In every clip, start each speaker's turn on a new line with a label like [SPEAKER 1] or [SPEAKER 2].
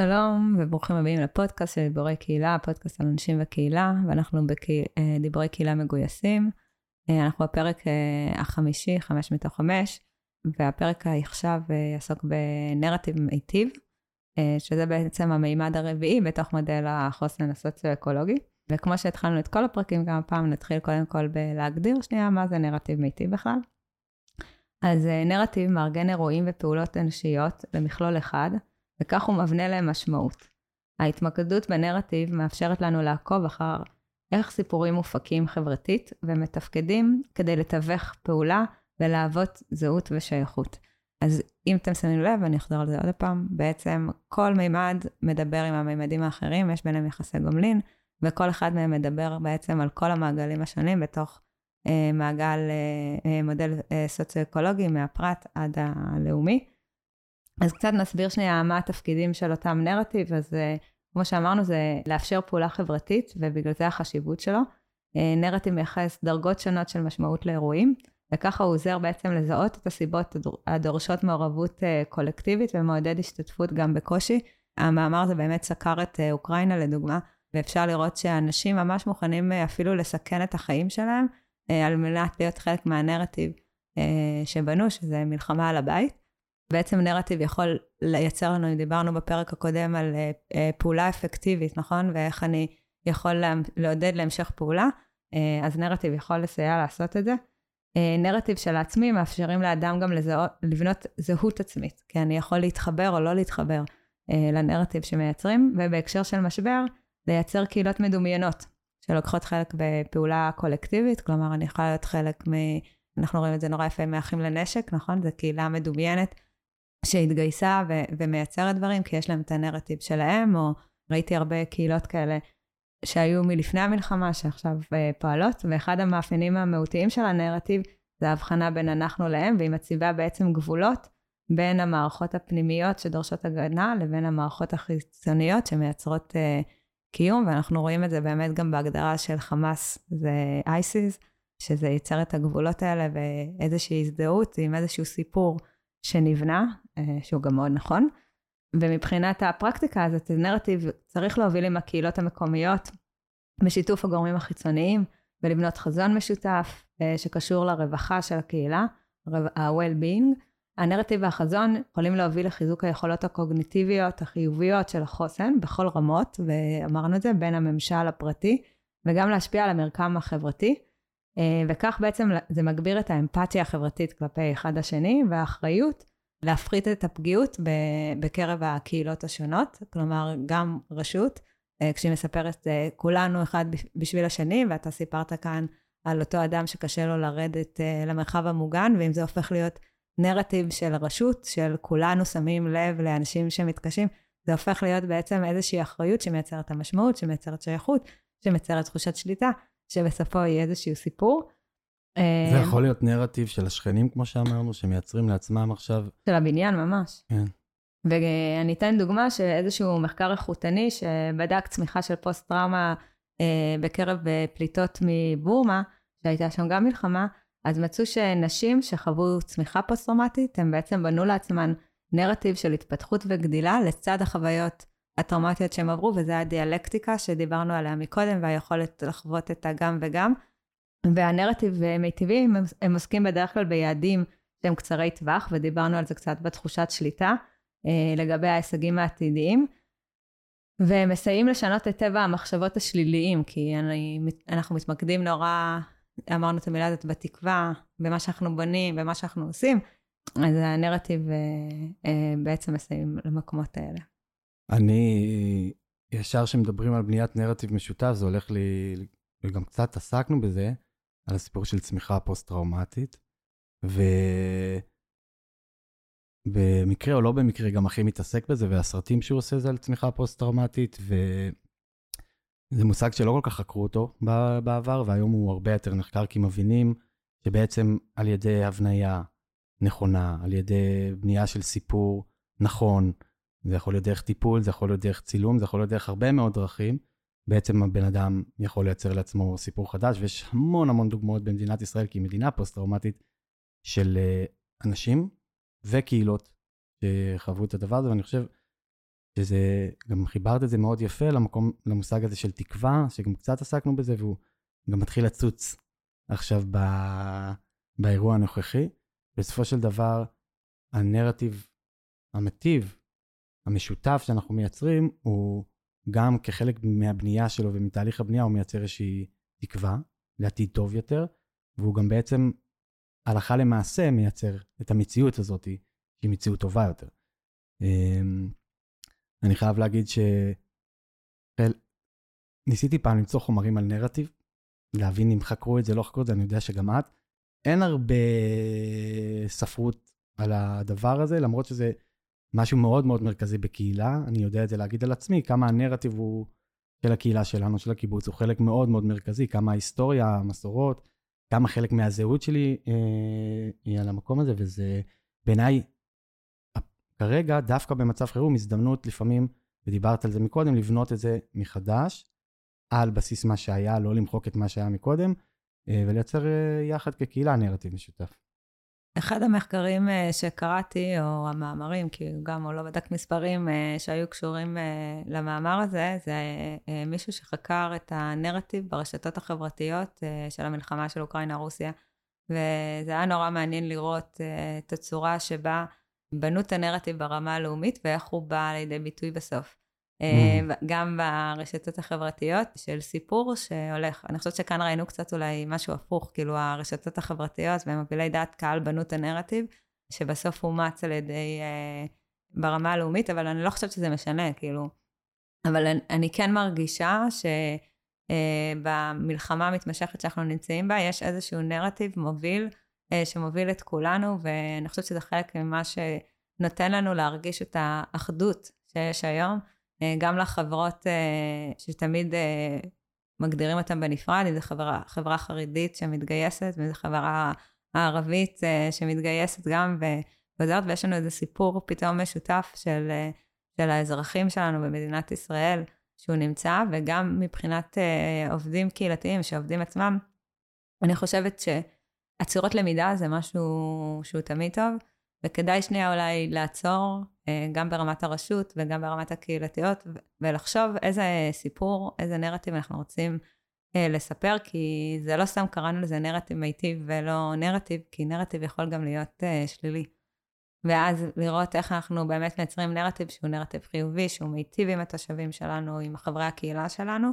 [SPEAKER 1] שלום וברוכים הבאים לפודקאסט של דיבורי קהילה, פודקאסט על אנשים וקהילה, ואנחנו בדיבורי קהילה מגויסים. אה, אנחנו בפרק אה, החמישי, חמש מתוך חמש, והפרק עכשיו אה, יעסוק בנרטיב מיטיב, שזה בעצם המימד הרביעי בתוך מודל החוסן הסוציו-אקולוגי. וכמו שהתחלנו את כל הפרקים, גם הפעם נתחיל קודם כל בלהגדיר שנייה מה זה נרטיב מיטיב בכלל. אז נרטיב מארגן אירועים ופעולות אנושיות במכלול אחד, וכך הוא מבנה להם משמעות. ההתמקדות בנרטיב מאפשרת לנו לעקוב אחר איך סיפורים מופקים חברתית ומתפקדים כדי לתווך פעולה ולהוות זהות ושייכות. אז אם אתם שמים לב, אני אחזור על זה עוד פעם, בעצם כל מימד מדבר עם המימדים האחרים, יש ביניהם יחסי גומלין, וכל אחד מהם מדבר בעצם על כל המעגלים השונים בתוך אה, מעגל, אה, אה מודל אה, סוציו-אקולוגי מהפרט עד הלאומי. אז קצת נסביר שנייה מה התפקידים של אותם נרטיב, אז uh, כמו שאמרנו, זה לאפשר פעולה חברתית, ובגלל זה החשיבות שלו. נרטיב מייחס דרגות שונות של משמעות לאירועים, וככה הוא עוזר בעצם לזהות את הסיבות הדורשות מעורבות uh, קולקטיבית ומעודד השתתפות גם בקושי. המאמר הזה באמת סקר את אוקראינה לדוגמה, ואפשר לראות שאנשים ממש מוכנים אפילו לסכן את החיים שלהם, על מנת להיות חלק מהנרטיב שבנו, שזה מלחמה על הבית. בעצם נרטיב יכול לייצר לנו, דיברנו בפרק הקודם על uh, uh, פעולה אפקטיבית, נכון? ואיך אני יכול לעודד להמשך פעולה, uh, אז נרטיב יכול לסייע לעשות את זה. נרטיב של העצמי מאפשרים לאדם גם לזהות, לבנות זהות עצמית, כי אני יכול להתחבר או לא להתחבר לנרטיב שמייצרים, ובהקשר של משבר, לייצר קהילות מדומיינות שלוקחות חלק בפעולה קולקטיבית, כלומר אני יכולה להיות חלק מ... אנחנו רואים את זה נורא יפה מאחים לנשק, נכון? זו קהילה מדומיינת שהתגייסה ו- ומייצרת דברים, כי יש להם את הנרטיב שלהם, או ראיתי הרבה קהילות כאלה שהיו מלפני המלחמה, שעכשיו uh, פועלות, ואחד המאפיינים המהותיים של הנרטיב זה ההבחנה בין אנחנו להם, והיא מציבה בעצם גבולות בין המערכות הפנימיות שדורשות הגנה, לבין המערכות החיצוניות שמייצרות uh, קיום, ואנחנו רואים את זה באמת גם בהגדרה של חמאס, זה אייסיס, שזה ייצר את הגבולות האלה ואיזושהי הזדהות עם איזשהו סיפור שנבנה, שהוא גם מאוד נכון. ומבחינת הפרקטיקה הזאת, נרטיב צריך להוביל עם הקהילות המקומיות בשיתוף הגורמים החיצוניים ולבנות חזון משותף אה, שקשור לרווחה של הקהילה, ה-well-being. הנרטיב והחזון יכולים להוביל לחיזוק היכולות הקוגניטיביות החיוביות של החוסן בכל רמות, ואמרנו את זה, בין הממשל הפרטי, וגם להשפיע על המרקם החברתי. אה, וכך בעצם זה מגביר את האמפתיה החברתית כלפי אחד השני, והאחריות להפחית את הפגיעות בקרב הקהילות השונות, כלומר גם רשות, אה, כשהיא מספרת אה, כולנו אחד בשביל השני, ואתה סיפרת כאן על אותו אדם שקשה לו לרדת למרחב המוגן, ואם זה הופך להיות נרטיב של רשות, של כולנו שמים לב לאנשים שמתקשים, זה הופך להיות בעצם איזושהי אחריות שמייצרת המשמעות, שמייצרת שייכות, שמייצרת תחושת שליטה, שבסופו יהיה איזשהו סיפור.
[SPEAKER 2] זה אה, יכול להיות נרטיב של השכנים, כמו שאמרנו, שמייצרים לעצמם עכשיו.
[SPEAKER 1] של הבניין, ממש.
[SPEAKER 2] כן.
[SPEAKER 1] ואני אתן דוגמה של איזשהו מחקר איכותני שבדק צמיחה של פוסט-טראומה אה, בקרב אה, פליטות מבורמה, שהייתה שם גם מלחמה, אז מצאו שנשים שחוו צמיחה פוסט-טראומטית, הן בעצם בנו לעצמן נרטיב של התפתחות וגדילה לצד החוויות הטראומטיות שהם עברו, וזה הדיאלקטיקה שדיברנו עליה מקודם, והיכולת לחוות את הגם וגם. והנרטיב מיטיבי, הם, הם עוסקים בדרך כלל ביעדים שהם קצרי טווח, ודיברנו על זה קצת בתחושת שליטה, אה, לגבי ההישגים העתידיים. והם מסייעים לשנות את טבע המחשבות השליליים, כי אני, אנחנו מתמקדים נורא, אמרנו את המילה הזאת, בתקווה, במה שאנחנו בונים, במה שאנחנו עושים, אז הנרטיב אה, אה, בעצם מסייעים למקומות האלה.
[SPEAKER 2] אני, ישר כשמדברים על בניית נרטיב משותף, זה הולך לי, וגם קצת עסקנו בזה, על הסיפור של צמיחה פוסט-טראומטית. ובמקרה או לא במקרה, גם אחי מתעסק בזה, והסרטים שהוא עושה זה על צמיחה פוסט-טראומטית, וזה מושג שלא כל כך חקרו אותו בעבר, והיום הוא הרבה יותר נחקר, כי מבינים שבעצם על ידי הבניה נכונה, על ידי בנייה של סיפור נכון, זה יכול להיות דרך טיפול, זה יכול להיות דרך צילום, זה יכול להיות דרך הרבה מאוד דרכים. בעצם הבן אדם יכול לייצר לעצמו סיפור חדש, ויש המון המון דוגמאות במדינת ישראל, כי היא מדינה פוסט-טראומטית של אה, אנשים וקהילות שחוו את הדבר הזה, ואני חושב שזה, גם חיברת את זה מאוד יפה למקום, למושג הזה של תקווה, שגם קצת עסקנו בזה, והוא גם מתחיל לצוץ עכשיו ב, באירוע הנוכחי. בסופו של דבר, הנרטיב המטיב, המשותף שאנחנו מייצרים, הוא גם כחלק מהבנייה שלו ומתהליך הבנייה, הוא מייצר איזושהי תקווה לעתיד טוב יותר, והוא גם בעצם הלכה למעשה מייצר את המציאות הזאת, שהיא מציאות טובה יותר. אמ, אני חייב להגיד שניסיתי פעם למצוא חומרים על נרטיב, להבין אם חקרו את זה, לא חקרו את זה, אני יודע שגם את. אין הרבה ספרות על הדבר הזה, למרות שזה משהו מאוד מאוד מרכזי בקהילה. אני יודע את זה להגיד על עצמי, כמה הנרטיב הוא של הקהילה שלנו, של הקיבוץ, הוא חלק מאוד מאוד מרכזי, כמה ההיסטוריה, המסורות, כמה חלק מהזהות שלי אה, היא על המקום הזה, וזה בעיניי, כרגע, דווקא במצב חירום, הזדמנות לפעמים, ודיברת על זה מקודם, לבנות את זה מחדש, על בסיס מה שהיה, לא למחוק את מה שהיה מקודם, אה, ולייצר אה, יחד כקהילה נרטיב משותף.
[SPEAKER 1] אחד המחקרים אה, שקראתי, או המאמרים, כי גם הוא לא בדק מספרים שהיו קשורים למאמר הזה, זה מישהו שחקר את הנרטיב ברשתות החברתיות של המלחמה של אוקראינה-רוסיה. וזה היה נורא מעניין לראות את הצורה שבה בנו את הנרטיב ברמה הלאומית ואיך הוא בא לידי ביטוי בסוף. Mm. גם ברשתות החברתיות של סיפור שהולך, אני חושבת שכאן ראינו קצת אולי משהו הפוך, כאילו הרשתות החברתיות ומובילי דעת קהל בנו את הנרטיב, שבסוף אומץ על ידי, אה, ברמה הלאומית, אבל אני לא חושבת שזה משנה, כאילו. אבל אני, אני כן מרגישה שבמלחמה אה, המתמשכת שאנחנו נמצאים בה, יש איזשהו נרטיב מוביל, אה, שמוביל את כולנו, ואני חושבת שזה חלק ממה שנותן לנו להרגיש את האחדות שיש היום. אה, גם לחברות אה, שתמיד אה, מגדירים אותן בנפרד, אם זו חברה, חברה חרדית שמתגייסת, ואם זו חברה הערבית שמתגייסת גם ועוזרת, ויש לנו איזה סיפור פתאום משותף של, של האזרחים שלנו במדינת ישראל, שהוא נמצא, וגם מבחינת עובדים קהילתיים שעובדים עצמם, אני חושבת שעצירות למידה זה משהו שהוא תמיד טוב. וכדאי שנייה אולי לעצור, אה, גם ברמת הרשות וגם ברמת הקהילתיות, ולחשוב איזה סיפור, איזה נרטיב אנחנו רוצים אה, לספר, כי זה לא סתם קראנו לזה נרטיב מיטיב ולא נרטיב, כי נרטיב יכול גם להיות אה, שלילי. ואז לראות איך אנחנו באמת מייצרים נרטיב שהוא נרטיב חיובי, שהוא מיטיב עם התושבים שלנו, עם חברי הקהילה שלנו,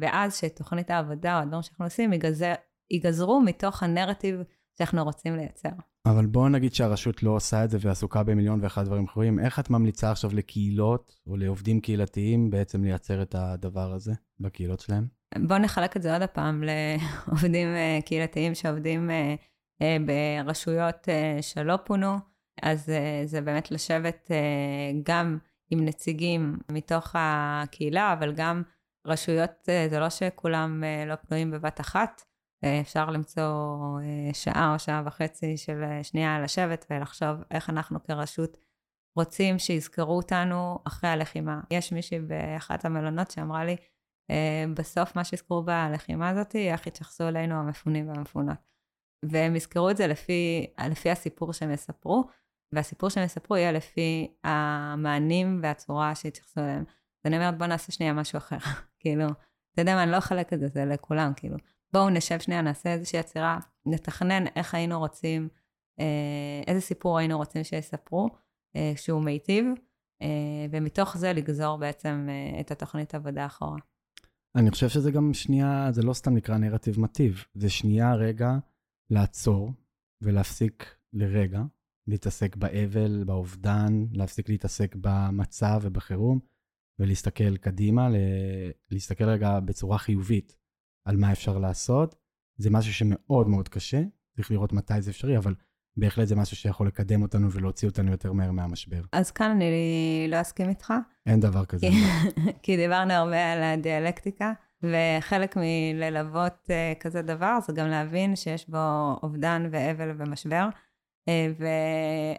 [SPEAKER 1] ואז שתוכנית העבודה או הדברים שאנחנו עושים ייגזר, ייגזרו מתוך הנרטיב שאנחנו רוצים לייצר.
[SPEAKER 2] אבל בואו נגיד שהרשות לא עושה את זה ועסוקה במיליון ואחד דברים אחרים. איך את ממליצה עכשיו לקהילות או לעובדים קהילתיים בעצם לייצר את הדבר הזה בקהילות שלהם?
[SPEAKER 1] בואו נחלק את זה עוד פעם לעובדים אה, קהילתיים שעובדים אה, אה, ברשויות שלא פונו. אז זה באמת לשבת גם עם נציגים מתוך הקהילה, אבל גם רשויות, זה לא שכולם לא פנויים בבת אחת. אה, אפשר למצוא אה, שעה או שעה וחצי של אה, שנייה לשבת ולחשוב איך אנחנו כרשות רוצים שיזכרו אותנו אחרי הלחימה. יש מישהי באחת המלונות שאמרה לי, בסוף מה שיזכרו בלחימה הזאת, איך יתייחסו אלינו המפונים והמפונות. והם יזכרו את זה לפי, לפי הסיפור שהם יספרו, והסיפור שהם יספרו יהיה לפי המענים והצורה שיתייחסו אליהם. אז אני אומרת, בוא נעשה שנייה משהו אחר. כאילו, אתה יודע מה, אני לא אחלק את זה, זה לכולם, כאילו. בואו נשב שנייה, נעשה איזושהי עצירה, נתכנן איך היינו רוצים, אה, איזה סיפור היינו רוצים שיספרו, אה, שהוא מיטיב, אה, ומתוך זה לגזור בעצם את התוכנית עבודה אחורה.
[SPEAKER 2] אני חושב שזה גם שנייה, זה לא סתם נקרא נרטיב מטיב, זה שנייה רגע לעצור ולהפסיק לרגע להתעסק באבל, באובדן, להפסיק להתעסק במצב ובחירום, ולהסתכל קדימה, להסתכל רגע בצורה חיובית על מה אפשר לעשות. זה משהו שמאוד מאוד קשה, צריך לראות מתי זה אפשרי, אבל בהחלט זה משהו שיכול לקדם אותנו ולהוציא אותנו יותר מהר מהמשבר.
[SPEAKER 1] אז כאן אני לא אסכים איתך.
[SPEAKER 2] אין דבר כזה.
[SPEAKER 1] כי דיברנו הרבה על הדיאלקטיקה, וחלק מללוות uh, כזה דבר זה גם להבין שיש בו אובדן ואבל ומשבר. Uh,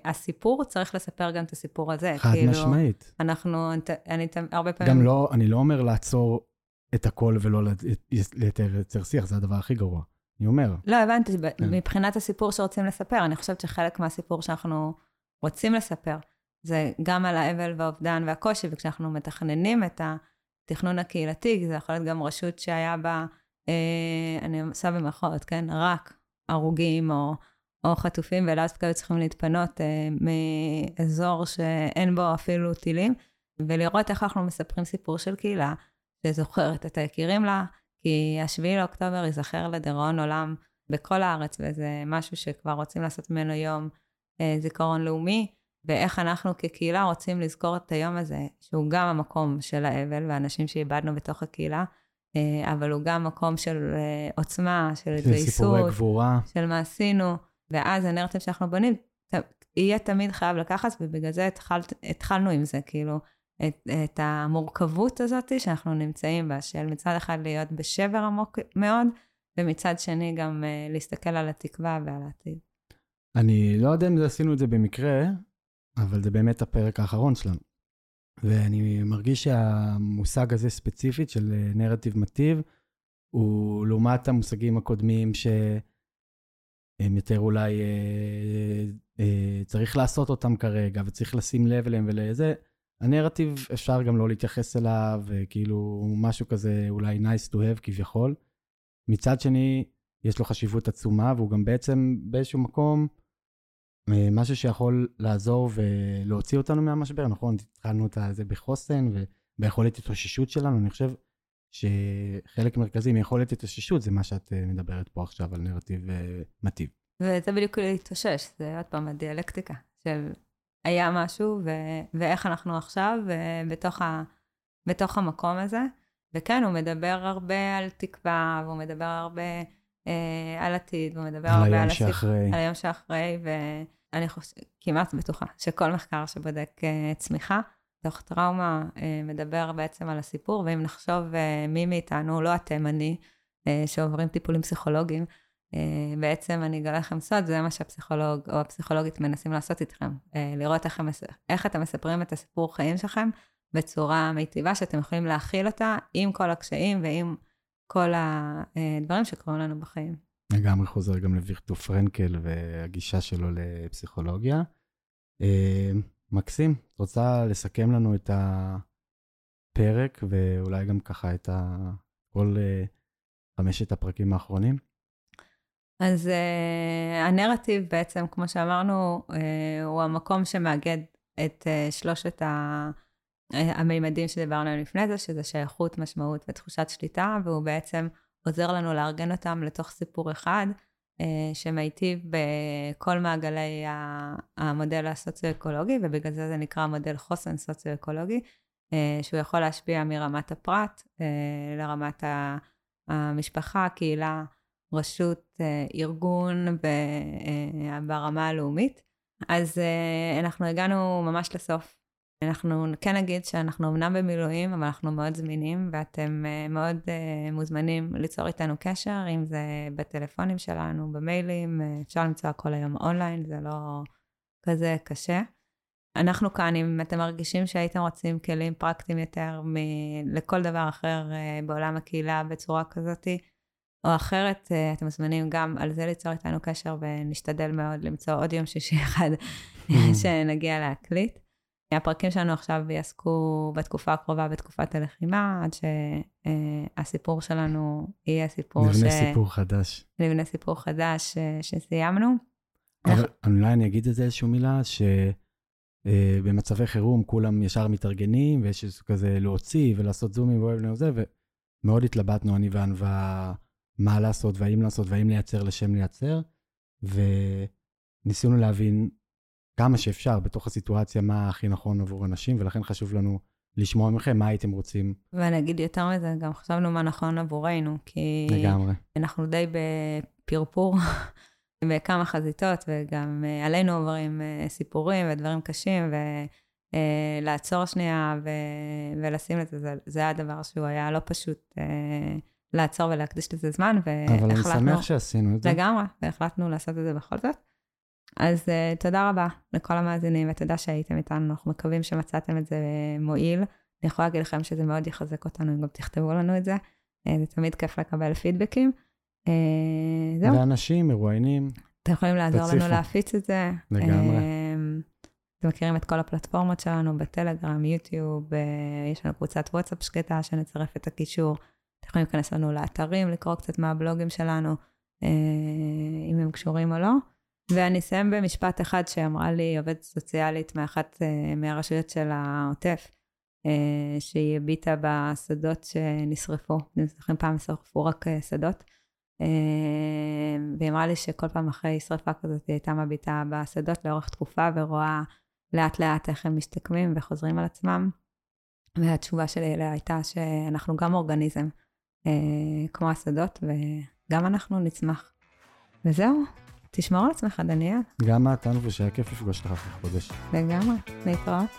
[SPEAKER 1] והסיפור צריך לספר גם את הסיפור הזה.
[SPEAKER 2] חד כאילו, משמעית.
[SPEAKER 1] אנחנו, אני הרבה פעמים...
[SPEAKER 2] גם לא, אני לא אומר לעצור את הכל ולא לייצר שיח, זה הדבר הכי גרוע. אני אומר.
[SPEAKER 1] לא, הבנתי, כן. מבחינת הסיפור שרוצים לספר, אני חושבת שחלק מהסיפור שאנחנו רוצים לספר, זה גם על האבל והאובדן והקושי, וכשאנחנו מתכננים את התכנון הקהילתי, זה יכול להיות גם רשות שהיה בה, אה, אני עושה במרכאות, כן? רק הרוגים או, או חטופים, ואז דווקא היו צריכים להתפנות אה, מאזור שאין בו אפילו טילים, ולראות איך אנחנו מספרים סיפור של קהילה שזוכרת את היקירים לה, כי השביעי לאוקטובר ייזכר לדיראון עולם בכל הארץ, וזה משהו שכבר רוצים לעשות ממנו יום אה, זיכרון לאומי, ואיך אנחנו כקהילה רוצים לזכור את היום הזה, שהוא גם המקום של האבל והאנשים שאיבדנו בתוך הקהילה, אה, אבל הוא גם מקום של אה, עוצמה, של התגייסות,
[SPEAKER 2] סיפורי גבורה.
[SPEAKER 1] של מה עשינו, ואז הנרטיב שאנחנו בונים, יהיה תמיד חייב לקחת, ובגלל זה התחל, התחלנו עם זה, כאילו, את, את המורכבות הזאת שאנחנו נמצאים בה, של מצד אחד להיות בשבר עמוק מאוד, ומצד שני גם uh, להסתכל על התקווה ועל העתיד.
[SPEAKER 2] אני לא יודע אם עשינו את זה במקרה, אבל זה באמת הפרק האחרון שלנו. ואני מרגיש שהמושג הזה ספציפית של אה, נרטיב מטיב, הוא לעומת המושגים הקודמים שהם יותר אולי אה, אה, צריך לעשות אותם כרגע, וצריך לשים לב אליהם ולזה, הנרטיב אפשר גם לא להתייחס אליו, כאילו משהו כזה אולי nice to have כביכול. מצד שני, יש לו חשיבות עצומה, והוא גם בעצם באיזשהו מקום אה, משהו שיכול לעזור ולהוציא אותנו מהמשבר, נכון? התחלנו את זה בחוסן וביכולת התאוששות שלנו. אני חושב שחלק מרכזי מיכולת התאוששות זה מה שאת אה, מדברת פה עכשיו על נרטיב אה, מטיב.
[SPEAKER 1] וזה בדיוק להתאושש, זה עוד פעם הדיאלקטיקה של היה משהו ו- ואיך אנחנו עכשיו בתוך, ה- בתוך המקום הזה. וכן, הוא מדבר הרבה על תקווה, והוא מדבר הרבה אה, על עתיד, והוא מדבר
[SPEAKER 2] על
[SPEAKER 1] הרבה
[SPEAKER 2] על שאחרי.
[SPEAKER 1] על היום שאחרי, ואני חושבת, כמעט בטוחה, שכל מחקר שבודק אה, צמיחה, תוך טראומה, אה, מדבר בעצם על הסיפור, ואם נחשוב אה, מי מאיתנו, לא אתם, אני, אה, שעוברים טיפולים פסיכולוגיים, אה, בעצם אני אגלה לכם סוד, זה מה שהפסיכולוג או הפסיכולוגית מנסים לעשות איתכם, אה, לראות איך, הם, איך אתם מספרים את הסיפור חיים שלכם בצורה מיטיבה, שאתם יכולים להכיל אותה עם כל הקשיים ועם כל הדברים שקורים לנו בחיים.
[SPEAKER 2] לגמרי חוזר גם לווירטו פרנקל והגישה שלו לפסיכולוגיה. אה, מקסים, את רוצה לסכם לנו את הפרק ואולי גם ככה את כל חמשת הפרקים האחרונים?
[SPEAKER 1] אז uh, הנרטיב בעצם, כמו שאמרנו, uh, הוא המקום שמאגד את uh, שלושת ה... המימדים שדיברנו עליהם לפני זה, שזה שייכות, משמעות ותחושת שליטה, והוא בעצם עוזר לנו לארגן אותם לתוך סיפור אחד, uh, שמיטיב בכל מעגלי המודל הסוציו-אקולוגי, ובגלל זה זה נקרא מודל חוסן סוציו-אקולוגי, uh, שהוא יכול להשפיע מרמת הפרט uh, לרמת המשפחה, הקהילה, רשות, אה, ארגון אה, ברמה הלאומית. אז אה, אנחנו הגענו ממש לסוף. אנחנו כן נגיד שאנחנו אמנם במילואים, אבל אנחנו מאוד זמינים, ואתם מאוד מוזמנים ליצור איתנו קשר, אם זה בטלפונים שלנו, במיילים, אפשר למצוא הכל היום אונליין, זה לא כזה קשה. אנחנו כאן, אם אתם מרגישים שהייתם רוצים כלים פרקטיים יותר מ- לכל דבר אחר בעולם הקהילה בצורה כזאתי, או אחרת, אה, אתם מוזמנים גם על זה ליצור איתנו קשר, ונשתדל מאוד למצוא עוד יום שישי אחד שנגיע להקליט. הפרקים שלנו עכשיו יעסקו בתקופה הקרובה, בתקופת הלחימה, עד שהסיפור שלנו יהיה סיפור
[SPEAKER 2] נבנה ש... נבנה סיפור חדש.
[SPEAKER 1] נבנה סיפור חדש אה, שסיימנו.
[SPEAKER 2] אבל אולי אני אגיד איזה איזושהי מילה, שבמצבי אה, חירום כולם ישר מתארגנים, ויש איזה כזה להוציא ולעשות זומים וזה, ומאוד התלבטנו, אני וענווה. מה לעשות והאם לעשות והאם לייצר לשם לייצר, וניסינו להבין כמה שאפשר בתוך הסיטואציה מה הכי נכון עבור אנשים, ולכן חשוב לנו לשמוע מכם מה הייתם רוצים.
[SPEAKER 1] ואני אגיד יותר מזה, גם חשבנו מה נכון עבורנו, כי...
[SPEAKER 2] לגמרי.
[SPEAKER 1] אנחנו די בפרפור בכמה חזיתות, וגם אה, עלינו עוברים אה, סיפורים ודברים קשים, ולעצור אה, שנייה ו- ולשים לזה, זה, זה היה דבר שהוא היה לא פשוט. לעצור ולהקדיש לזה זמן, והחלטנו...
[SPEAKER 2] אבל אני שמח שעשינו את זה.
[SPEAKER 1] לגמרי, והחלטנו לעשות את זה בכל זאת. אז uh, תודה רבה לכל המאזינים, ותודה שהייתם איתנו, אנחנו מקווים שמצאתם את זה מועיל. אני יכולה להגיד לכם שזה מאוד יחזק אותנו, אם גם תכתבו לנו את זה. Uh, זה תמיד כיף לקבל פידבקים. Uh, זהו.
[SPEAKER 2] ואנשים, מרואיינים.
[SPEAKER 1] אתם יכולים לעזור תציפו. לנו להפיץ את זה.
[SPEAKER 2] לגמרי. Uh,
[SPEAKER 1] אתם מכירים את כל הפלטפורמות שלנו בטלגרם, יוטיוב, אה, יש לנו קבוצת וואטסאפ שקטה שנצרף את הקישור. אתם יכולים להיכנס לנו לאתרים, לקרוא קצת מהבלוגים שלנו, אה, אם הם קשורים או לא. ואני אסיים במשפט אחד שאמרה לי עובדת סוציאלית מאחת מהרשויות של העוטף, שהיא הביטה בשדות שנשרפו. זוכרים פעם נשרפו רק שדות. והיא אמרה לי שכל פעם אחרי שרפה כזאת היא הייתה מביטה בשדות לאורך תקופה ורואה לאט לאט איך הם משתקמים וחוזרים על עצמם. והתשובה שלי אליה הייתה שאנחנו גם אורגניזם, אה, כמו השדות, וגם אנחנו נצמח. וזהו, תשמור על עצמך, דניאל.
[SPEAKER 2] גם את, תנו, ושהיה כיף לפגוש אותך אחרי חודש.
[SPEAKER 1] לגמרי, להתראות.